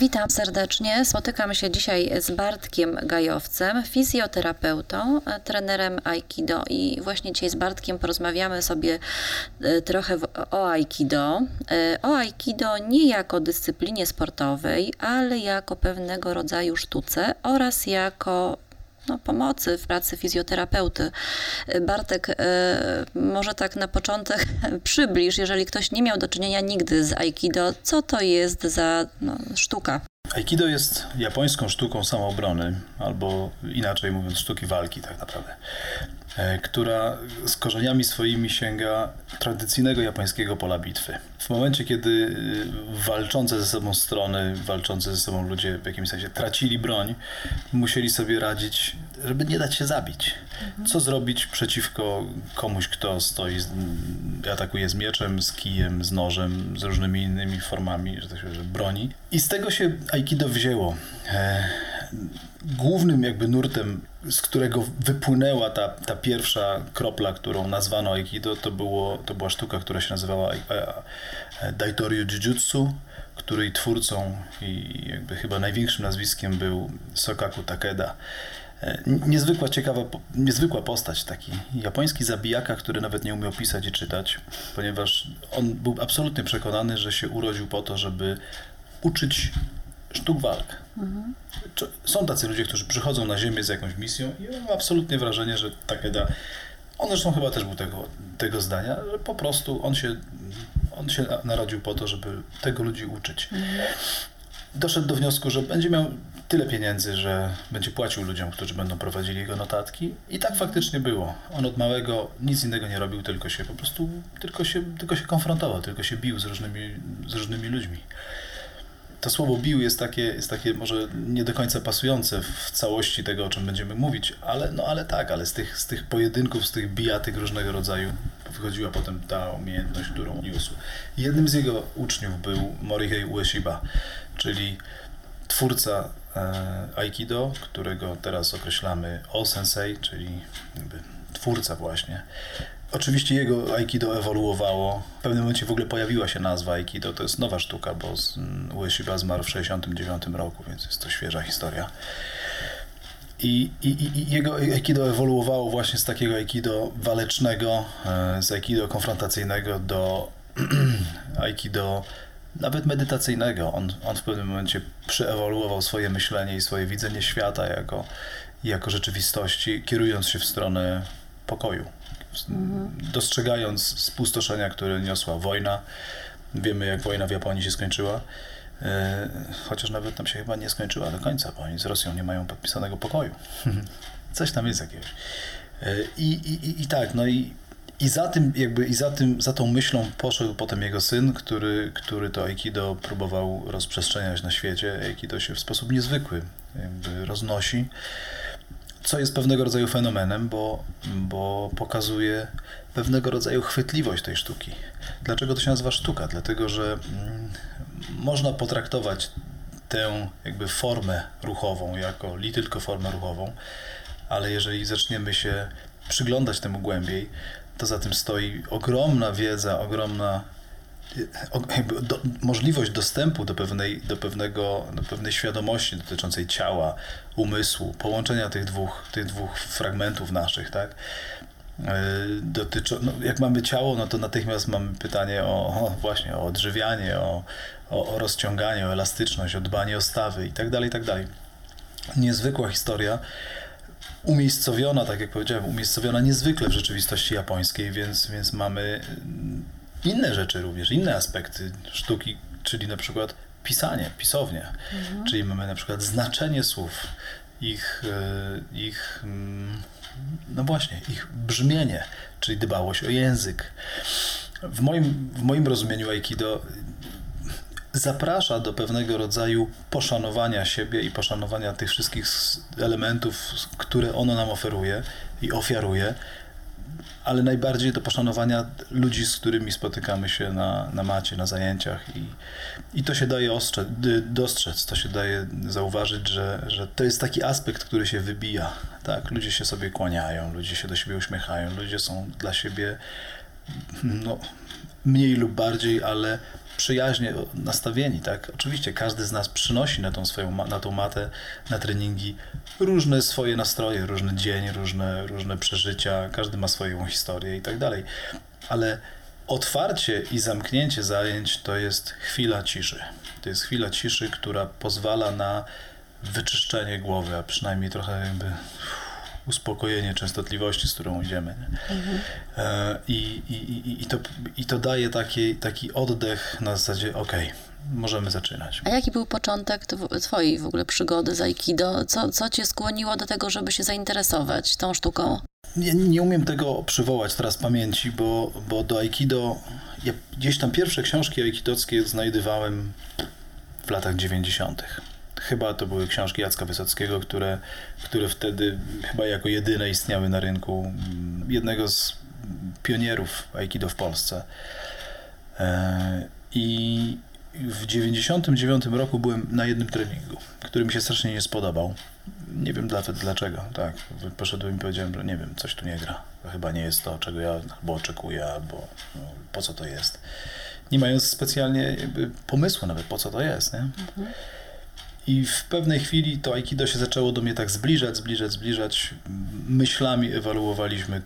Witam serdecznie. Spotykam się dzisiaj z Bartkiem Gajowcem, fizjoterapeutą, trenerem Aikido i właśnie dzisiaj z Bartkiem porozmawiamy sobie e, trochę o Aikido. E, o Aikido nie jako dyscyplinie sportowej, ale jako pewnego rodzaju sztuce oraz jako no, pomocy w pracy fizjoterapeuty. Bartek, e, może tak na początek przybliż, jeżeli ktoś nie miał do czynienia nigdy z Aikido, co to jest za no, sztuka? Aikido jest japońską sztuką samoobrony, albo inaczej mówiąc, sztuki walki tak naprawdę. E, która z korzeniami swoimi sięga tradycyjnego japońskiego pola bitwy. W momencie, kiedy e, walczące ze sobą strony, walczące ze sobą ludzie w jakimś sensie tracili broń, musieli sobie radzić, żeby nie dać się zabić. Co zrobić przeciwko komuś, kto stoi, atakuje z mieczem, z kijem, z nożem, z różnymi innymi formami, że tak się broni. I z tego się Aikido wzięło. E, głównym jakby nurtem, z którego wypłynęła ta, ta pierwsza kropla, którą nazwano Aikido, to, było, to była sztuka, która się nazywała e, e, Daitoryu Jujutsu, której twórcą i jakby chyba największym nazwiskiem był Sokaku Takeda. E, niezwykła, ciekawa, niezwykła postać, taki japoński zabijaka, który nawet nie umiał pisać i czytać, ponieważ on był absolutnie przekonany, że się urodził po to, żeby uczyć sztuk walk. Mhm. Są tacy ludzie, którzy przychodzą na Ziemię z jakąś misją i mam absolutnie wrażenie, że Takeda, on zresztą chyba też był tego, tego zdania, że po prostu on się, on się narodził po to, żeby tego ludzi uczyć. Mhm. Doszedł do wniosku, że będzie miał tyle pieniędzy, że będzie płacił ludziom, którzy będą prowadzili jego notatki. I tak faktycznie było. On od małego nic innego nie robił, tylko się po prostu, tylko się, tylko się konfrontował, tylko się bił z różnymi, z różnymi ludźmi to słowo bił jest takie, jest takie może nie do końca pasujące w całości tego, o czym będziemy mówić, ale, no, ale tak, ale z tych, z tych pojedynków, z tych bijatyk różnego rodzaju wychodziła potem ta umiejętność, którą niósł. Jednym z jego uczniów był Morihei Ueshiba, czyli twórca Aikido, którego teraz określamy O-sensei, czyli twórca właśnie. Oczywiście jego Aikido ewoluowało. W pewnym momencie w ogóle pojawiła się nazwa Aikido. To jest nowa sztuka, bo Ueshiba zmarł w 1969 roku, więc jest to świeża historia. I, i, I, jego Aikido ewoluowało właśnie z takiego Aikido walecznego, e, z Aikido konfrontacyjnego do Aikido nawet medytacyjnego. On, on w pewnym momencie przeewoluował swoje myślenie i swoje widzenie świata jako, jako rzeczywistości, kierując się w stronę pokoju dostrzegając spustoszenia, które niosła wojna. Wiemy, jak wojna w Japonii się skończyła. E, chociaż nawet tam się chyba nie skończyła do końca, bo oni z Rosją nie mają podpisanego pokoju. Coś tam jest jakiegoś. E, I, i, i tak, no i, i za tym, jakby, i za tym, za tą myślą poszedł potem jego syn, który, który to Aikido próbował rozprzestrzeniać na świecie. Aikido się w sposób niezwykły jakby roznosi co jest pewnego rodzaju fenomenem, bo, bo pokazuje pewnego rodzaju chwytliwość tej sztuki. Dlaczego to się nazywa sztuka? Dlatego, że mm, można potraktować tę jakby formę ruchową jako li tylko formę ruchową, ale jeżeli zaczniemy się przyglądać temu głębiej, to za tym stoi ogromna wiedza, ogromna do, możliwość dostępu do pewnej, do, pewnego, do pewnej świadomości dotyczącej ciała, umysłu, połączenia tych dwóch, tych dwóch fragmentów naszych, tak? E, Dotyczą, no, jak mamy ciało, no to natychmiast mamy pytanie o, o właśnie o odżywianie, o, o, o, rozciąganie, o elastyczność, o dbanie o stawy i tak dalej, i tak dalej. Niezwykła historia, umiejscowiona, tak jak powiedziałem, umiejscowiona niezwykle w rzeczywistości japońskiej, więc, więc mamy inne rzeczy również, inne aspekty sztuki, czyli na przykład pisanie, pisownia, mhm. czyli mamy na przykład znaczenie słów, ich, e, ich mm, no właśnie, ich brzmienie, czyli dbałość o język. W moim, w moim rozumieniu Aikido zaprasza do pewnego rodzaju poszanowania siebie i poszanowania tych wszystkich elementów, które ono nam oferuje i ofiaruje, ale najbardziej do poszanowania ludzi, z którymi spotykamy się na, na macie, na zajęciach i, i to się daje ostrzec, dostrzec, to się daje zauważyć, że, że to jest taki aspekt, który się wybija, tak? Ludzie się sobie kłaniają, ludzie się do siebie uśmiechają, ludzie są dla siebie no, mniej lub bardziej, ale przyjaźnie nastawieni, tak? Oczywiście każdy z nas przynosi na tą swoją, na tą matę, na treningi różne swoje nastroje, różny dzień, różne, różne przeżycia, każdy ma swoją historię i tak dalej. Ale otwarcie i zamknięcie zajęć to jest chwila ciszy. To jest chwila ciszy, która pozwala na wyczyszczenie głowy, a przynajmniej trochę jakby uspokojenie częstotliwości, z którą idziemy. Mhm. I, i, i, to, I to daje taki, taki oddech na zasadzie, ok, możemy zaczynać. A jaki był początek twojej w ogóle przygody z Aikido? Co, co cię skłoniło do tego, żeby się zainteresować tą sztuką? Nie, nie umiem tego przywołać teraz pamięci, bo, bo do Aikido, ja gdzieś tam pierwsze książki aikidockie znajdowałem w latach 90. Chyba to były książki Jacka Wysockiego, które, które wtedy chyba jako jedyne istniały na rynku. Jednego z pionierów Aikido w Polsce. E, I w 99 roku byłem na jednym treningu, który mi się strasznie nie spodobał. Nie wiem dlaczego, tak. Poszedłem i powiedziałem, że nie wiem, coś tu nie gra. To chyba nie jest to, czego ja albo oczekuję, albo no, po co to jest. Nie mając specjalnie pomysłu nawet, po co to jest, nie? Mhm. I w pewnej chwili to Aikido się zaczęło do mnie tak zbliżać, zbliżać, zbliżać. Myślami ewaluowaliśmy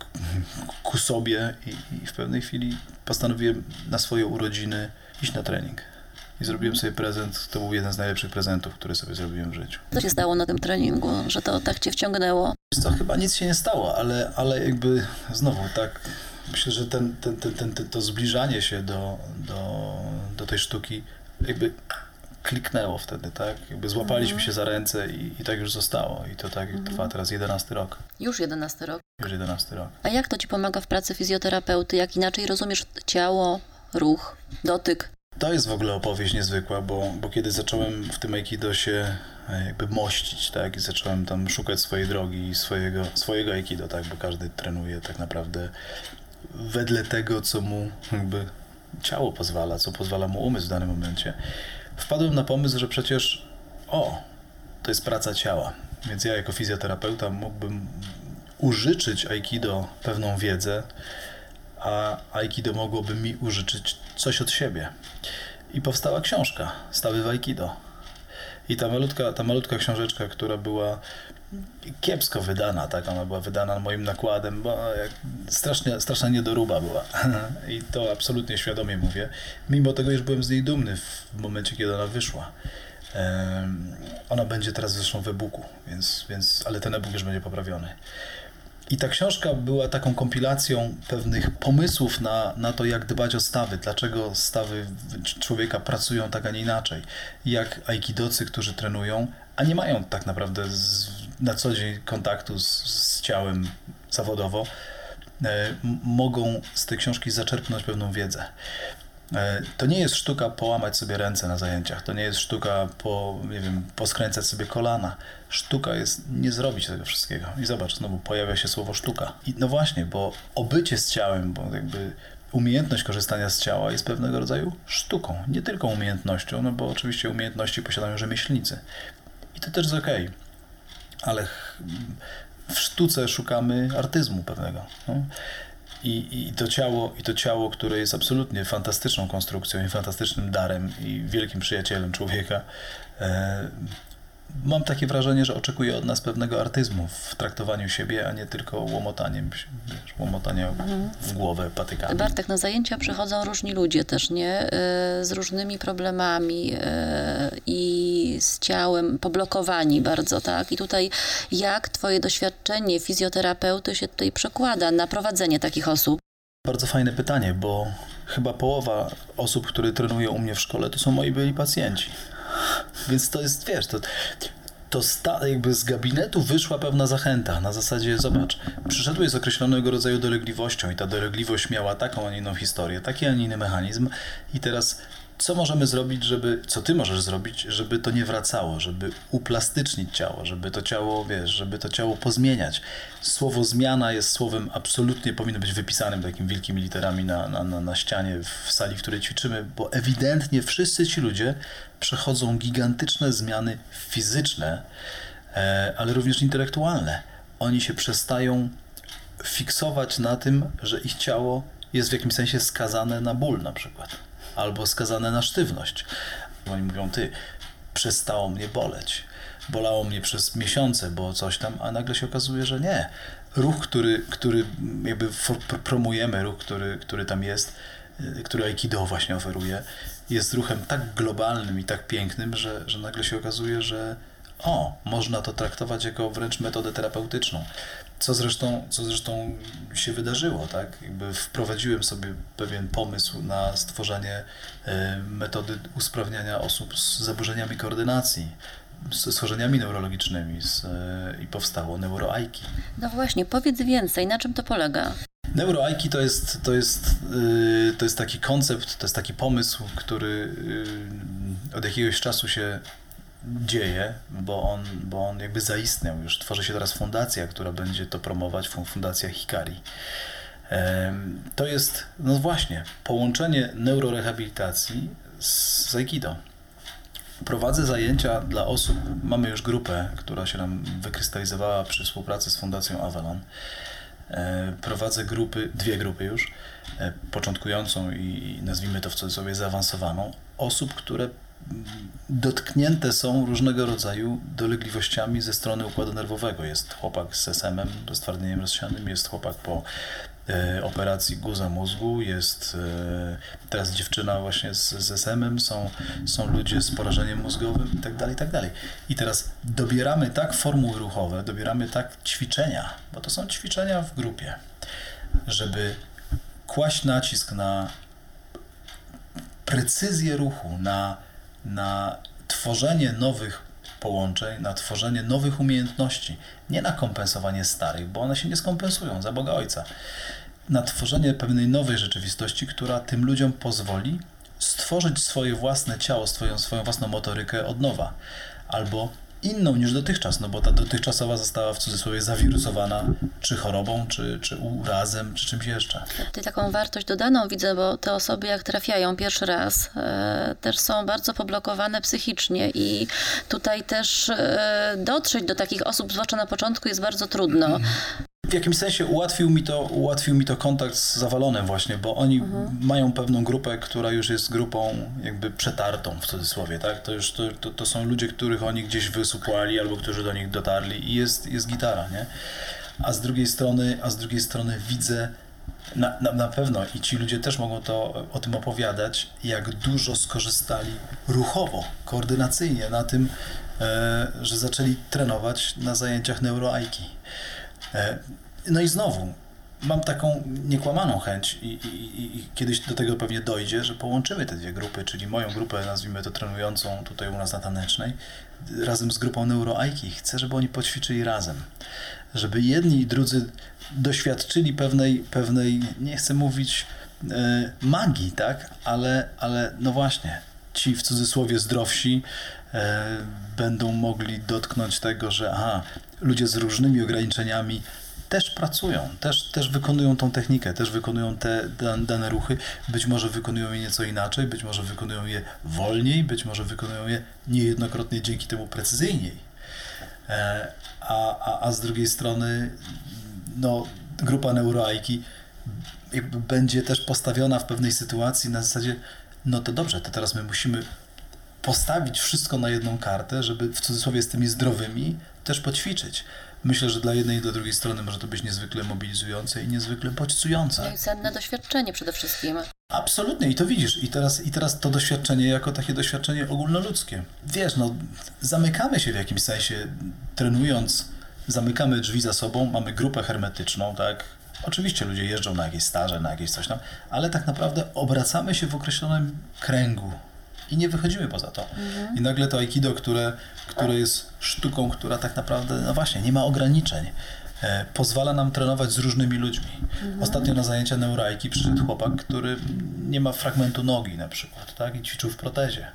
ku sobie i, i w pewnej chwili postanowiłem na swoje urodziny iść na trening. I zrobiłem sobie prezent, to był jeden z najlepszych prezentów, który sobie zrobiłem w życiu. Co się stało na tym treningu, że to tak cię wciągnęło? To chyba nic się nie stało, ale, ale jakby znowu tak, myślę, że ten, ten, ten, ten, to zbliżanie się do, do, do tej sztuki jakby kliknęło wtedy, tak? Jakby złapaliśmy mhm. się za ręce i, i tak już zostało. I to tak mhm. trwa teraz 11 rok. Już 11 rok. Już 11 rok. A jak to ci pomaga w pracy fizjoterapeuty? Jak inaczej rozumiesz ciało, ruch, dotyk? To jest w ogóle opowieść niezwykła, bo, bo kiedy zacząłem w tym Aikido się e, jakby mościć, tak, i zacząłem tam szukać swojej drogi i swojego, swojego Aikido, tak, bo każdy trenuje tak naprawdę wedle tego, co mu jakby ciało pozwala, co pozwala mu umysł w danym momencie wpadłem na pomysł, że przecież o, to jest praca ciała. Więc ja jako fizjoterapeuta mógłbym użyczyć Aikido pewną wiedzę, a Aikido mogłoby mi użyczyć coś od siebie. I powstała książka Stawy w Aikido. I ta malutka, ta malutka książeczka, która była kiepsko wydana, tak, ona była wydana moim nakładem, bo strasznie, straszna niedoruba była. I to absolutnie świadomie mówię. Mimo tego, już byłem z niej dumny w momencie, kiedy ona wyszła. Ona będzie teraz zresztą w e-booku, więc, więc, ale ten e-book już będzie poprawiony. I ta książka była taką kompilacją pewnych pomysłów na, na to, jak dbać o stawy, dlaczego stawy człowieka pracują tak, a nie inaczej. Jak aikidocy, którzy trenują, a nie mają tak naprawdę z, na co dzień kontaktu z, z ciałem zawodowo, e, mogą z tej książki zaczerpnąć pewną wiedzę. E, to nie jest sztuka połamać sobie ręce na zajęciach, to nie jest sztuka po, nie wiem, poskręcać sobie kolana. Sztuka jest nie zrobić tego wszystkiego. I zobacz, znowu pojawia się słowo sztuka. I no właśnie, bo obycie z ciałem, bo jakby umiejętność korzystania z ciała jest pewnego rodzaju sztuką, nie tylko umiejętnością, no bo oczywiście umiejętności posiadają rzemieślnicy. I to też jest okej. Okay. Ale w sztuce szukamy artyzmu pewnego. No. I, I, to ciało, I to ciało, które jest absolutnie fantastyczną konstrukcją i fantastycznym darem i wielkim przyjacielem człowieka, e, mam takie wrażenie, że oczekuje od nas pewnego artyzmu w traktowaniu siebie, a nie tylko łomotaniem, wiesz, łomotania mhm. w głowę patykami. Bartek, na zajęcia przychodzą różni ludzie też, nie? E, z różnymi problemami e, i z ciałem, poblokowani bardzo, tak? I tutaj jak twoje doświadczenie fizjoterapeuty się tutaj przekłada na prowadzenie takich osób? Bardzo fajne pytanie, bo chyba połowa osób, które trenują u mnie w szkole, to są moi byli pacjenci. Więc to jest, wiesz, to, to sta, jakby z gabinetu wyszła pewna zachęta. Na zasadzie, zobacz, przyszedłeś z określonego rodzaju dolegliwością i ta dolegliwość miała taką, a nie inną historię, taki, a nie inny mechanizm i teraz co możemy zrobić, żeby, co ty możesz zrobić, żeby to nie wracało, żeby uplastycznić ciało, żeby to ciało, wiesz, żeby to ciało pozmieniać. Słowo zmiana jest słowem absolutnie powinno być wypisanym takimi wielkimi literami na, na, na, na ścianie w sali, w której ćwiczymy, bo ewidentnie wszyscy ci ludzie przechodzą gigantyczne zmiany fizyczne, e, ale również intelektualne. Oni się przestają fiksować na tym, że ich ciało jest w jakimś sensie skazane na ból na przykład, albo skazane na sztywność. Oni mówią, ty, przestało mnie boleć, bolało mnie przez miesiące, bo coś tam, a nagle się okazuje, że nie. Ruch, który, który jakby promujemy, ruch, który, który tam jest, który Aikido właśnie oferuje, jest ruchem tak globalnym i tak pięknym, że, że nagle się okazuje, że o, można to traktować jako wręcz metodę terapeutyczną. Co zresztą, co zresztą się wydarzyło, tak? Jakby wprowadziłem sobie pewien pomysł na stworzenie e, metody usprawniania osób z zaburzeniami koordynacji, z schorzeniami neurologicznymi z, e, i powstało neuroaiki. No właśnie, powiedz więcej, na czym to polega? Neuroaiki to jest, to, jest, yy, to jest taki koncept, to jest taki pomysł, który yy, od jakiegoś czasu się dzieje, bo on, bo on jakby zaistniał już. Tworzy się teraz fundacja, która będzie to promować, fun- Fundacja Hikari. To jest, no właśnie, połączenie neurorehabilitacji z Aikido. Prowadzę zajęcia dla osób, mamy już grupę, która się nam wykrystalizowała przy współpracy z Fundacją Avalon. E, Prowadzę grupy, dwie grupy już, e, początkującą i nazwijmy to w cudzysłowie zaawansowaną, osób, które mm, dotknięte są różnego rodzaju dolegliwościami ze strony układu nerwowego. Jest chłopak z SM-em, z stwardnieniem rozsianym, jest chłopak po operacji guza mózgu, jest e, teraz dziewczyna właśnie z, z SM-em, są, są ludzie z porażeniem mózgowym i tak dalej, i tak dalej. I teraz dobieramy tak formuły ruchowe, dobieramy tak ćwiczenia, bo to są ćwiczenia w grupie, żeby kłaść nacisk na precyzję ruchu, na, na tworzenie nowych połączeń, na tworzenie nowych umiejętności, nie na kompensowanie starych, bo one się nie skompensują, za Boga Ojca. Na tworzenie pewnej nowej rzeczywistości, która tym ludziom pozwoli stworzyć swoje własne ciało, swoją, swoją własną motorykę od nowa. Albo inną niż dotychczas, no bo ta dotychczasowa została w cudzysłowie zawirusowana czy chorobą, czy, czy urazem, czy czymś jeszcze. Ty taką wartość dodaną widzę, bo te osoby jak trafiają pierwszy raz, e, też są bardzo poblokowane psychicznie i tutaj też e, dotrzeć do takich osób, zwłaszcza na początku, jest bardzo trudno. W jakimś sensie ułatwił mi to, ułatwił mi to kontakt z Zawalonem właśnie, bo oni mają pewną grupę, która już jest grupą jakby przetartą w cudzysłowie, tak? To już to, to, to są ludzie, których oni gdzieś wysupłali albo którzy do nich dotarli i jest, jest gitara, nie? A z drugiej strony, a z drugiej strony widzę na, na, na pewno i ci ludzie też mogą to o tym opowiadać, jak dużo skorzystali ruchowo, koordynacyjnie na tym, e, że zaczęli trenować na zajęciach neuroaiki. No i znowu, mam taką niekłamaną chęć i, i, i- kiedyś do tego pewnie dojdzie, że połączymy te dwie grupy, czyli moją grupę, nazwijmy to trenującą tutaj u nas na Tanecznej, razem z grupą Neuroaiki. Chcę, żeby oni poćwiczyli razem. Żeby jedni i drudzy doświadczyli pewnej, pewnej nie chcę mówić e, magii, tak? Ale, ale no właśnie, ci w cudzysłowie zdrowsi e, będą mogli dotknąć tego, że aha, ludzie z różnymi ograniczeniami też pracują, też, też wykonują tą technikę, też wykonują te dan- dane ruchy, być może wykonują je nieco inaczej, być może wykonują je wolniej, być może wykonują je niejednokrotnie dzięki temu precyzyjniej. E, a, a, a z drugiej strony no, grupa neuroaiki będzie też postawiona w pewnej sytuacji na zasadzie, no to dobrze, to teraz my musimy postawić wszystko na jedną kartę, żeby w cudzysłowie z tymi zdrowymi też poćwiczyć. Myślę, że dla jednej i dla drugiej strony może to być niezwykle mobilizujące i niezwykle bodźcujące. No i cenne doświadczenie przede wszystkim. Absolutnie i to widzisz. I teraz, I teraz to doświadczenie jako takie doświadczenie ogólnoludzkie. Wiesz, no zamykamy się w jakimś sensie, trenując, zamykamy drzwi za sobą, mamy grupę hermetyczną, tak? Oczywiście ludzie jeżdżą na jakieś staże, na jakieś coś tam, ale tak naprawdę obracamy się w określonym kręgu i nie wychodzimy poza to. I nagle to aikido, które, które jest sztuką, która tak naprawdę, no właśnie, nie ma ograniczeń. e, pozwala nam trenować z różnymi ludźmi. Ostatnio na zajęcia neurajki przyszedł chłopak, który nie ma fragmentu nogi na przykład, tak? I ćwiczył w protezie.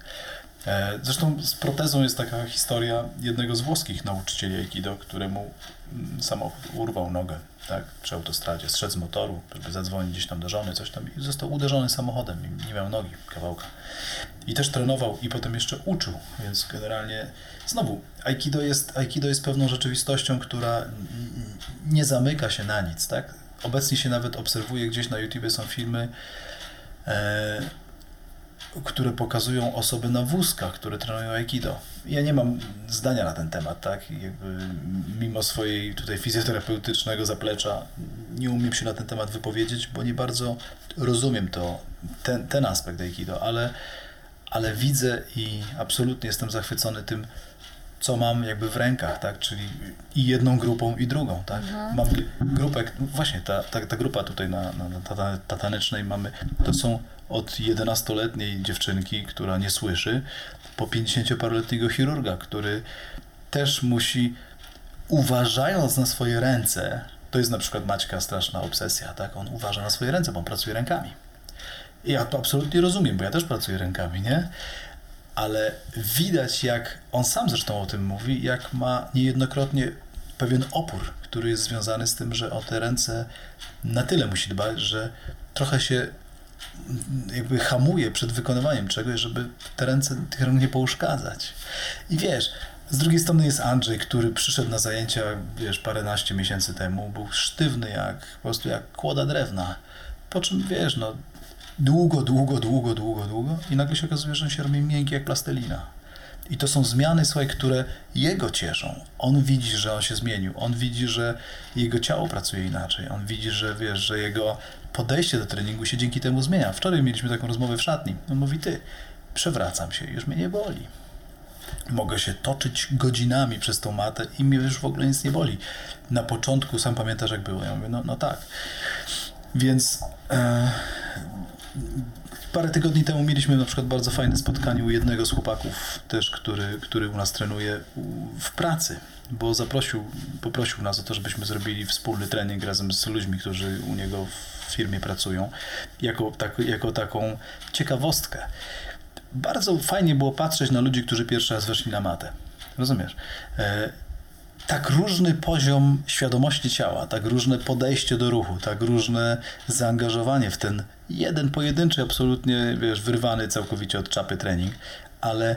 E, Zresztą z protezą jest taka historia jednego z włoskich nauczycieli Aikido, któremu mm, samochód urwał nogę tak, przy autostradzie, zszedł z motoru, żeby zadzwonić gdzieś tam do żony, coś tam i został uderzony samochodem i nie miał nogi, kawałka. I też trenował i potem jeszcze uczył, więc generalnie znowu Aikido jest, Aikido jest pewną rzeczywistością, która nie zamyka się na nic, tak? Obecnie się nawet obserwuje, gdzieś na YouTube są filmy, e, które pokazują osoby na wózkach, które trenują Aikido. Ja nie mam zdania na ten temat, tak? Jakby mimo swojej tutaj fizjoterapeutycznego zaplecza nie umiem się na ten temat wypowiedzieć, bo nie bardzo rozumiem to, ten, ten aspekt Aikido, ale, ale widzę i absolutnie jestem zachwycony tym, co mam jakby w rękach, tak? Czyli i jedną grupą, i drugą, tak? Mam grupę, no właśnie ta, ta, ta grupa tutaj na, na, na tata- tatanecznej mamy, to są od 11-letniej dziewczynki, która nie słyszy, po 50-paroletniego chirurga, który też musi, uważając na swoje ręce, to jest na przykład Maćka straszna obsesja, tak? On uważa na swoje ręce, bo on pracuje rękami. I ja to absolutnie rozumiem, bo ja też pracuję rękami, nie? Ale widać, jak on sam zresztą o tym mówi, jak ma niejednokrotnie pewien opór, który jest związany z tym, że o te ręce na tyle musi dbać, że trochę się jakby hamuje przed wykonywaniem czegoś, żeby te ręce tych rąk nie pouszkadzać. I wiesz, z drugiej strony jest Andrzej, który przyszedł na zajęcia, wiesz, paręnaście miesięcy temu, był sztywny jak, po prostu jak kłoda drewna. Po czym, wiesz, no, długo, długo, długo, długo, długo i nagle się okazuje, że on się robi miękki jak plastelina. I to są zmiany, słuchaj, które jego cieszą. On widzi, że on się zmienił. On widzi, że jego ciało pracuje inaczej. On widzi, że wiesz, że jego podejście do treningu się dzięki temu zmienia. Wczoraj mieliśmy taką rozmowę w szatni. On mówi, ty, przewracam się, już mnie nie boli. Mogę się toczyć godzinami przez tą matę i mnie już w ogóle nic nie boli. Na początku, sam pamiętasz jak było? Ja mówię, no, no tak. Więc e, parę tygodni temu mieliśmy na przykład bardzo fajne spotkanie u jednego z chłopaków też, który, który u nas trenuje w pracy, bo zaprosił, poprosił nas o to, żebyśmy zrobili wspólny trening razem z ludźmi, którzy u niego w firmie pracują, jako, tak, jako taką ciekawostkę. Bardzo fajnie było patrzeć na ludzi, którzy pierwszy raz weszli na matę. Rozumiesz? Tak różny poziom świadomości ciała, tak różne podejście do ruchu, tak różne zaangażowanie w ten jeden pojedynczy, absolutnie, wiesz, wyrwany całkowicie od czapy trening, ale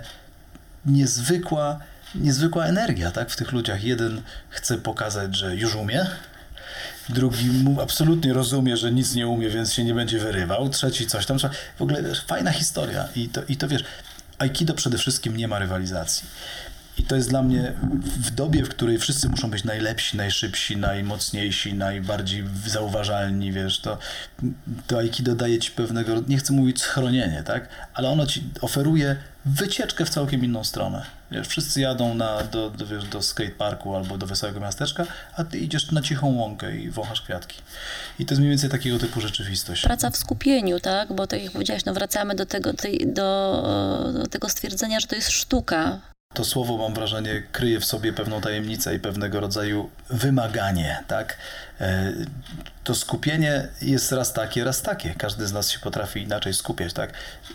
niezwykła, niezwykła energia, tak, w tych ludziach. Jeden chce pokazać, że już umie, drugi absolutnie rozumie, że nic nie umie, więc się nie będzie wyrywał, trzeci coś tam. W ogóle wiesz, fajna historia i to, i to wiesz, Aikido przede wszystkim nie ma rywalizacji. I to jest dla mnie w dobie, w której wszyscy muszą być najlepsi, najszybsi, najmocniejsi, najbardziej zauważalni, wiesz, to, to Aikido daje ci pewnego, nie chcę mówić schronienie, tak, ale ono ci oferuje wycieczkę w całkiem inną stronę. Wiesz, wszyscy jadą na, do, do, wiesz, do skateparku albo do wesołego miasteczka, a ty idziesz na cichą łąkę i wąchasz kwiatki. I to jest mniej więcej takiego typu rzeczywistość. Praca w skupieniu, tak? Bo tak jak powiedziałaś, no wracamy do tego, do, do tego stwierdzenia, że to jest sztuka. To słowo, mam wrażenie, kryje w sobie pewną tajemnicę i pewnego rodzaju wymaganie, tak? E, To skupienie jest raz takie, raz takie. Każdy z nas się potrafi inaczej skupiać, tak?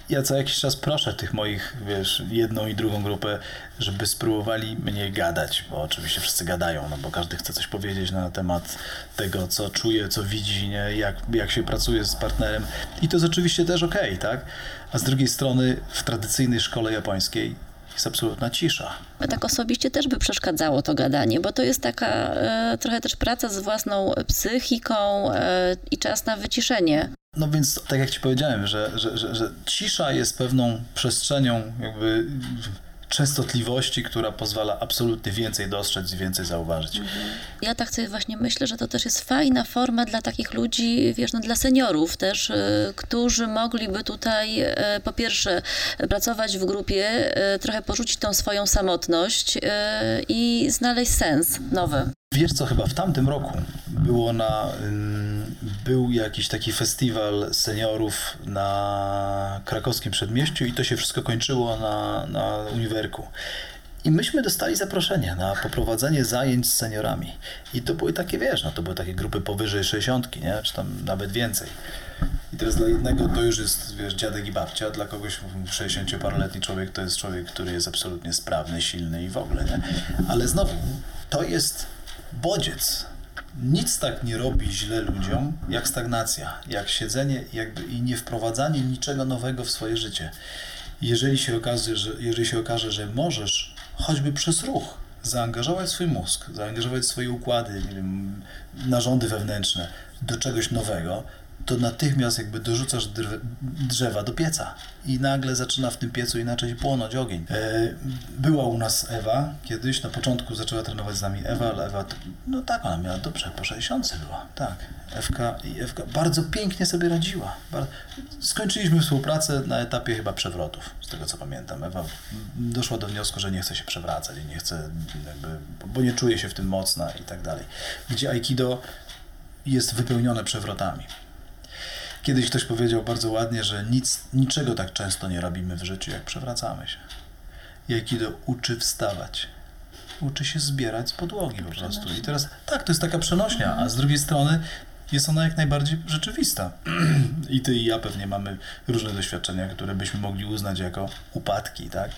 Ja co jakiś czas proszę tych moich, wiesz, jedną i drugą grupę, żeby spróbowali mniej gadać, bo oczywiście wszyscy gadają, no bo każdy chce coś powiedzieć na temat tego, co czuje, co widzi, nie? Jak, jak się pracuje z partnerem. I to jest oczywiście też okej, tak? A z drugiej strony w tradycyjnej szkole japońskiej jest absolutna cisza. Tak osobiście też by przeszkadzało to gadanie, bo to jest taka e, trochę też praca z własną psychiką e, i czas na wyciszenie. No więc, tak jak ci powiedziałem, że, że, że, że cisza jest pewną przestrzenią jakby częstotliwości, która pozwala absolutnie więcej dostrzec i więcej zauważyć. Ja tak sobie właśnie myślę, że to też jest fajna forma dla takich ludzi, wiesz, no dla seniorów też, e, którzy mogliby tutaj e, po pierwsze pracować w grupie, e, trochę porzucić tą swoją samotność i znaleźć sens nowy. Wiesz co, chyba w tamtym roku było na, był jakiś taki festiwal seniorów na krakowskim przedmieściu i to się wszystko kończyło na, na uniwerku. I myśmy dostali zaproszenie na poprowadzenie zajęć z seniorami. I to były takie, wiesz, no to były takie grupy powyżej 60, nie? Czy tam nawet więcej. I teraz dla jednego to już jest, wiesz, dziadek i babcia, dla kogoś 60-paroletni człowiek to jest człowiek, który jest absolutnie sprawny, silny i w ogóle, nie? Ale znowu, to jest bodziec. Nic tak nie robi źle ludziom, jak stagnacja, jak siedzenie jakby i nie wprowadzanie niczego nowego w swoje życie. Jeżeli się okaże, że, jeżeli się okaże, że możesz choćby przez ruch zaangażować swój mózg, zaangażować swoje układy, narządy wewnętrzne do czegoś nowego, to natychmiast jakby dorzucasz drzewa do pieca i nagle zaczyna w tym piecu inaczej płonąć ogień. E, była u nas Ewa kiedyś, na początku zaczęła trenować z nami Ewa, ale Ewa, no tak, ona miała dobrze, po 60 była, tak. Ewka i Ewka bardzo pięknie sobie radziła. Skończyliśmy współpracę na etapie chyba przewrotów, z tego co pamiętam. Ewa doszła do wniosku, że nie chce się przewracać nie chce, jakby, bo nie czuje się w tym mocna i tak dalej. Gdzie Aikido jest wypełnione przewrotami. Kiedyś ktoś powiedział bardzo ładnie, że nic, niczego tak często nie robimy w życiu, jak przewracamy się. I Aikido uczy wstawać. Uczy się zbierać z podłogi po prostu. I teraz tak, to jest taka przenośnia, a z drugiej strony jest ona jak najbardziej rzeczywista. I ty i ja pewnie mamy różne doświadczenia, które byśmy mogli uznać jako upadki, tak?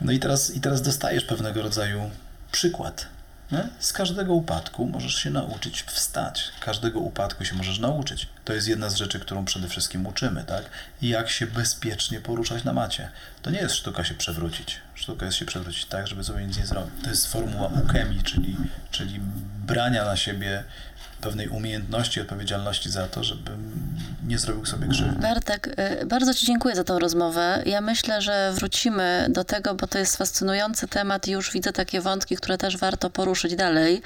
No i teraz, i teraz dostajesz pewnego rodzaju przykład nie? Z każdego upadku możesz się nauczyć wstać. Każdego upadku się możesz nauczyć. To jest jedna z rzeczy, którą przede wszystkim uczymy, tak? Jak się bezpiecznie poruszać na macie. To nie jest sztuka się przewrócić. Sztuka jest się przewrócić tak, żeby sobie nic nie zrobić. To jest formuła ukemi, czyli, czyli brania na siebie pewnej umiejętności, odpowiedzialności za to, żebym nie zrobił sobie krzywdy. Bartek, y, bardzo Ci dziękuję za tą rozmowę. Ja myślę, że wrócimy do tego, bo to jest fascynujący temat i już widzę takie wątki, które też warto poruszyć dalej.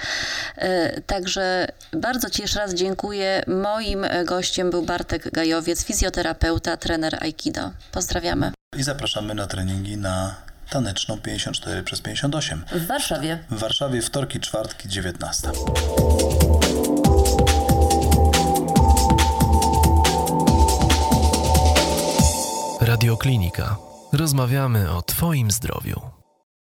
Y, także bardzo Ci jeszcze raz dziękuję. Moim gościem był Bartek Gajowiec, fizjoterapeuta, trener Aikido. Pozdrawiamy. I zapraszamy na treningi na taneczną 54 przez 58. W Warszawie. W Warszawie wtorki, czwartki, 19. Radioklinika. Rozmawiamy o Twoim zdrowiu.